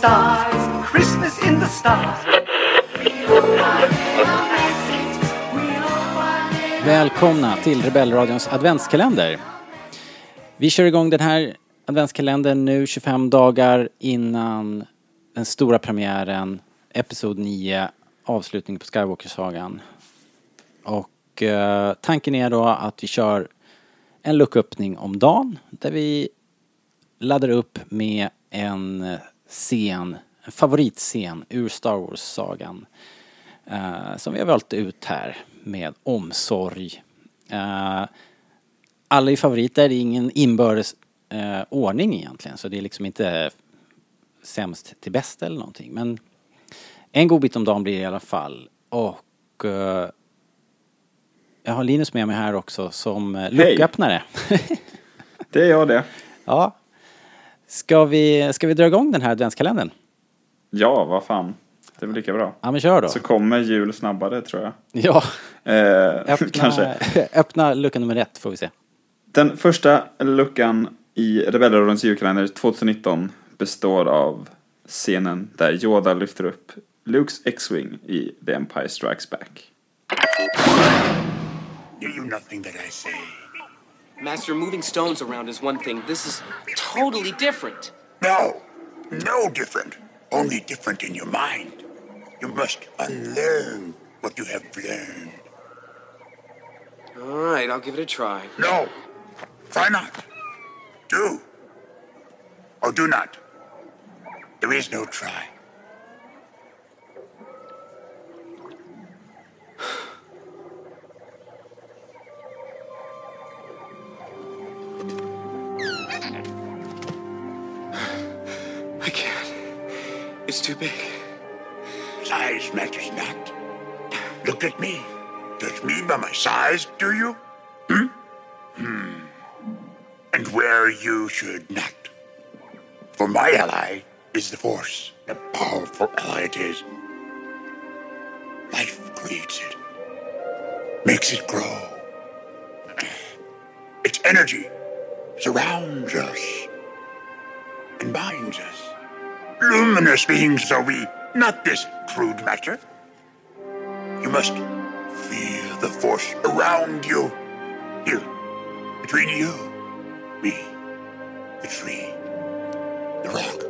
stars, Christmas in the stars. Välkomna till Rebellradions adventskalender. Vi kör igång den här adventskalendern nu 25 dagar innan den stora premiären, Episod 9, avslutning på Skywalker-sagan. Och eh, tanken är då att vi kör en lucköppning om dagen där vi laddar upp med en scen, en favoritscen ur Star Wars-sagan. eh, som vi har valt ut här med omsorg. Eh, alla är favoriter, det är ingen inbördes eh, ordning egentligen så det är liksom inte sämst till bäst eller någonting. Men en god bit om dagen blir det i alla fall. Och eh, jag har Linus med mig här också som eh, lucköppnare. Det är jag det. ja. Ska vi, ska vi dra igång den här adventskalendern? Ja, vad fan. Det är väl lika bra. Ja men kör då. Så kommer jul snabbare tror jag. Ja, Eh, öppna, kanske. öppna lucka nummer ett får vi se. Den första luckan i Rebellradions julkalender 2019 består av scenen där Yoda lyfter upp Lukes X-Wing i The Empire Strikes Back. Do you nothing that I say? Master, moving stones around is one thing. This is totally different. No, no different. Only different in your mind. You must unlearn what you have learned. All right, I'll give it a try. No, try not. Do. Or do not. There is no try. Too big. Size matters not. Look at me. Judge me by my size, do you? Hmm? Hmm. And where you should not. For my ally is the Force. A powerful ally it is. Life creates it. Makes it grow. Its energy surrounds us and binds us. Luminous beings are we, not this crude matter. You must feel the force around you. Here, between you, me, the tree, the rock,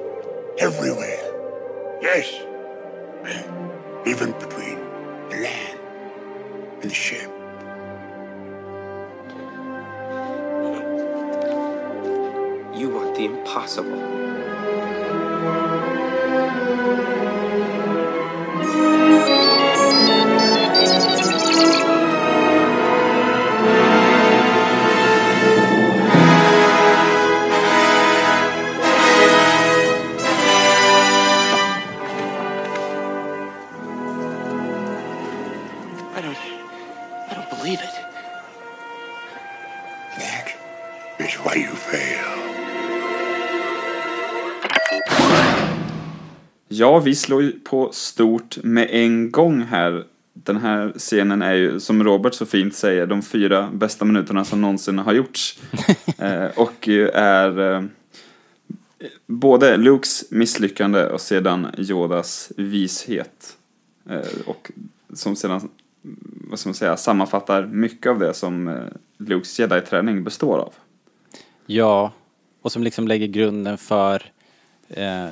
everywhere. Yes, even between the land and the ship. You want the impossible. Believe it. That is why you fail. Ja, vi slår ju på stort med en gång här. Den här scenen är ju, som Robert så fint säger, de fyra bästa minuterna som någonsin har gjorts. eh, och är eh, både Lukes misslyckande och sedan Yodas vishet. Eh, och som sedan, vad ska man säga, sammanfattar mycket av det som eh, Lukes jedi-träning består av. Ja, och som liksom lägger grunden för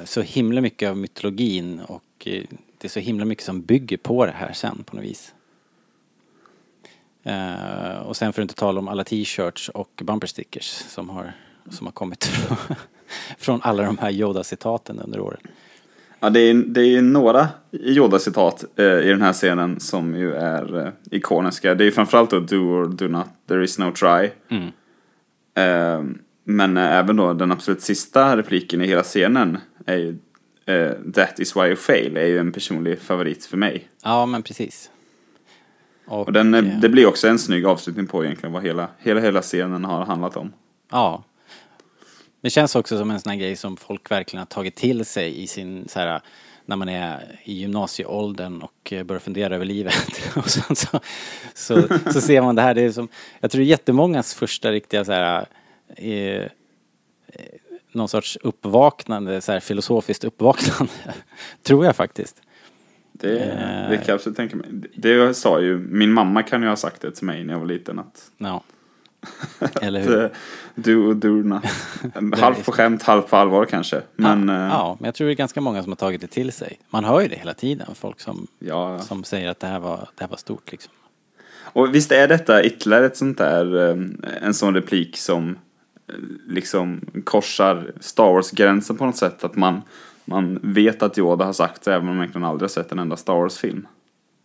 så himla mycket av mytologin och eh, det är så himla mycket som bygger på det här sen på något vis. Eh, och sen för att inte tala om alla t-shirts och bumper stickers som har, som har kommit från, från alla de här Yoda-citaten under åren. Ja, det är, det är några Yoda-citat eh, i den här scenen som ju är eh, ikoniska. Det är framförallt då Do or Do Not, There is no try. Mm. Eh, men eh, även då den absolut sista repliken i hela scenen är ju eh, That is why you fail, är ju en personlig favorit för mig. Ja, men precis. Och den, eh, eh, det blir också en snygg avslutning på egentligen vad hela, hela, hela scenen har handlat om. Ja. Det känns också som en sån här grej som folk verkligen har tagit till sig i sin så här när man är i gymnasieåldern och börjar fundera över livet. och sen så, så, så ser man det här. Det är som, jag tror det är jättemångas första riktiga så här, eh, någon sorts uppvaknande, så här filosofiskt uppvaknande. Tror jag faktiskt. Det, det kan jag absolut tänka mig. Det sa ju, min mamma kan ju ha sagt det till mig när jag var liten att Ja. Eller hur? eh, do och not. halvt på skämt, halvt på allvar kanske. Men ja, eh, ja, men jag tror det är ganska många som har tagit det till sig. Man hör ju det hela tiden, folk som, ja. som säger att det här var, det här var stort liksom. Och visst är detta ytterligare ett sånt där, eh, en sån replik som eh, liksom korsar Star Wars-gränsen på något sätt. Att man, man vet att Yoda har sagt det även om man egentligen aldrig har sett en enda Star Wars-film.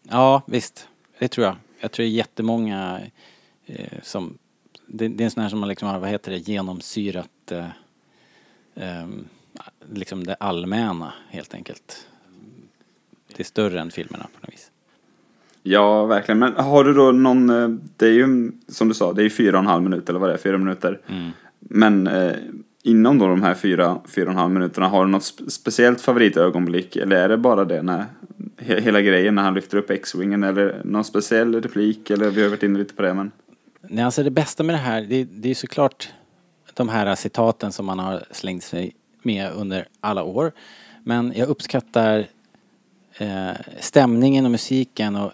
Ja, visst. Det tror jag. Jag tror det är jättemånga eh, som... Det, det är en sån här som man liksom har, vad heter det, genomsyrat eh, ehm, liksom det allmänna helt enkelt. Det är större än filmerna på något vis. Ja, verkligen. Men har du då någon, eh, det är ju som du sa, det är ju fyra och en halv minut eller vad det är, fyra minuter. Men eh, inom då de här fyra, fyra och en halv minuterna, har du något spe- speciellt favoritögonblick? Eller är det bara det när, he, hela grejen när han lyfter upp X-Wingen? Eller någon speciell replik? Eller vi har varit inne lite på det, men. Nej, alltså det bästa med det här, det, det är såklart de här citaten som man har slängt sig med under alla år. Men jag uppskattar eh, stämningen och musiken och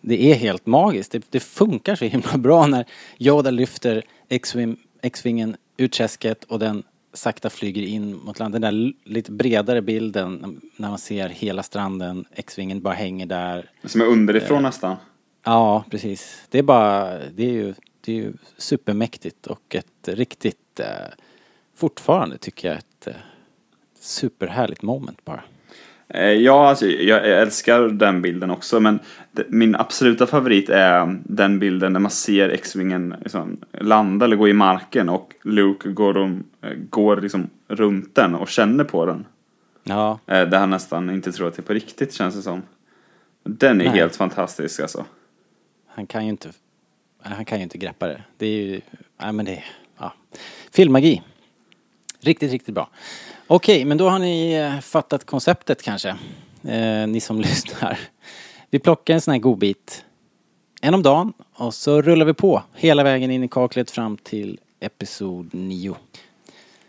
det är helt magiskt. Det, det funkar så himla bra när Yoda lyfter X-Wing- X-Wingen ur träsket och den sakta flyger in mot land. Den där lite bredare bilden när man ser hela stranden, X-Wingen bara hänger där. Som är underifrån nästan. Ja, precis. Det är bara, det är ju, det är ju supermäktigt och ett riktigt, eh, fortfarande tycker jag, ett eh, superhärligt moment bara. Eh, Ja, alltså, jag älskar den bilden också, men det, min absoluta favorit är den bilden när man ser X-Wingen liksom, landa eller gå i marken och Luke går, om, eh, går liksom runt den och känner på den. Ja, Eh, Där han nästan inte tror att det är på riktigt känns det som. Den är Nej. helt fantastisk alltså. han kan ju inte, han kan ju inte greppa det. Det är ju, nej men det, ja. Filmmagi. Riktigt, riktigt bra. Okej, men då har ni eh, fattat konceptet kanske, eh, ni som lyssnar. Vi plockar en sån här godbit, en om dagen, och så rullar vi på hela vägen in i kaklet fram till episod 9.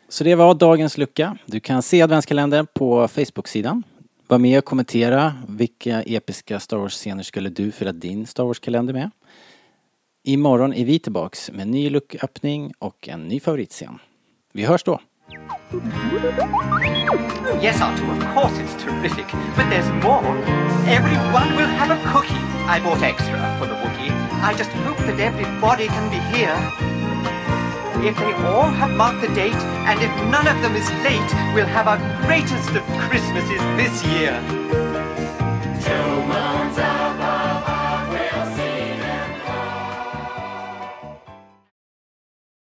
Så det var dagens lucka. Du kan se adventskalendern på Facebook-sidan. Var med och kommentera vilka episka Star Wars-scener skulle du fylla din Star Wars-kalender med. Imorgon är vi tillbaks med en ny lucköppning och en ny favoritscen. Vi hörs då! Yes, Artu, of course it's terrific, but there's more. Everyone will have a cookie. I bought extra for the Wookiee. I just hope that everybody can be here. If they all have marked the date, and if none of them is late, we'll have our greatest of Christmases this year.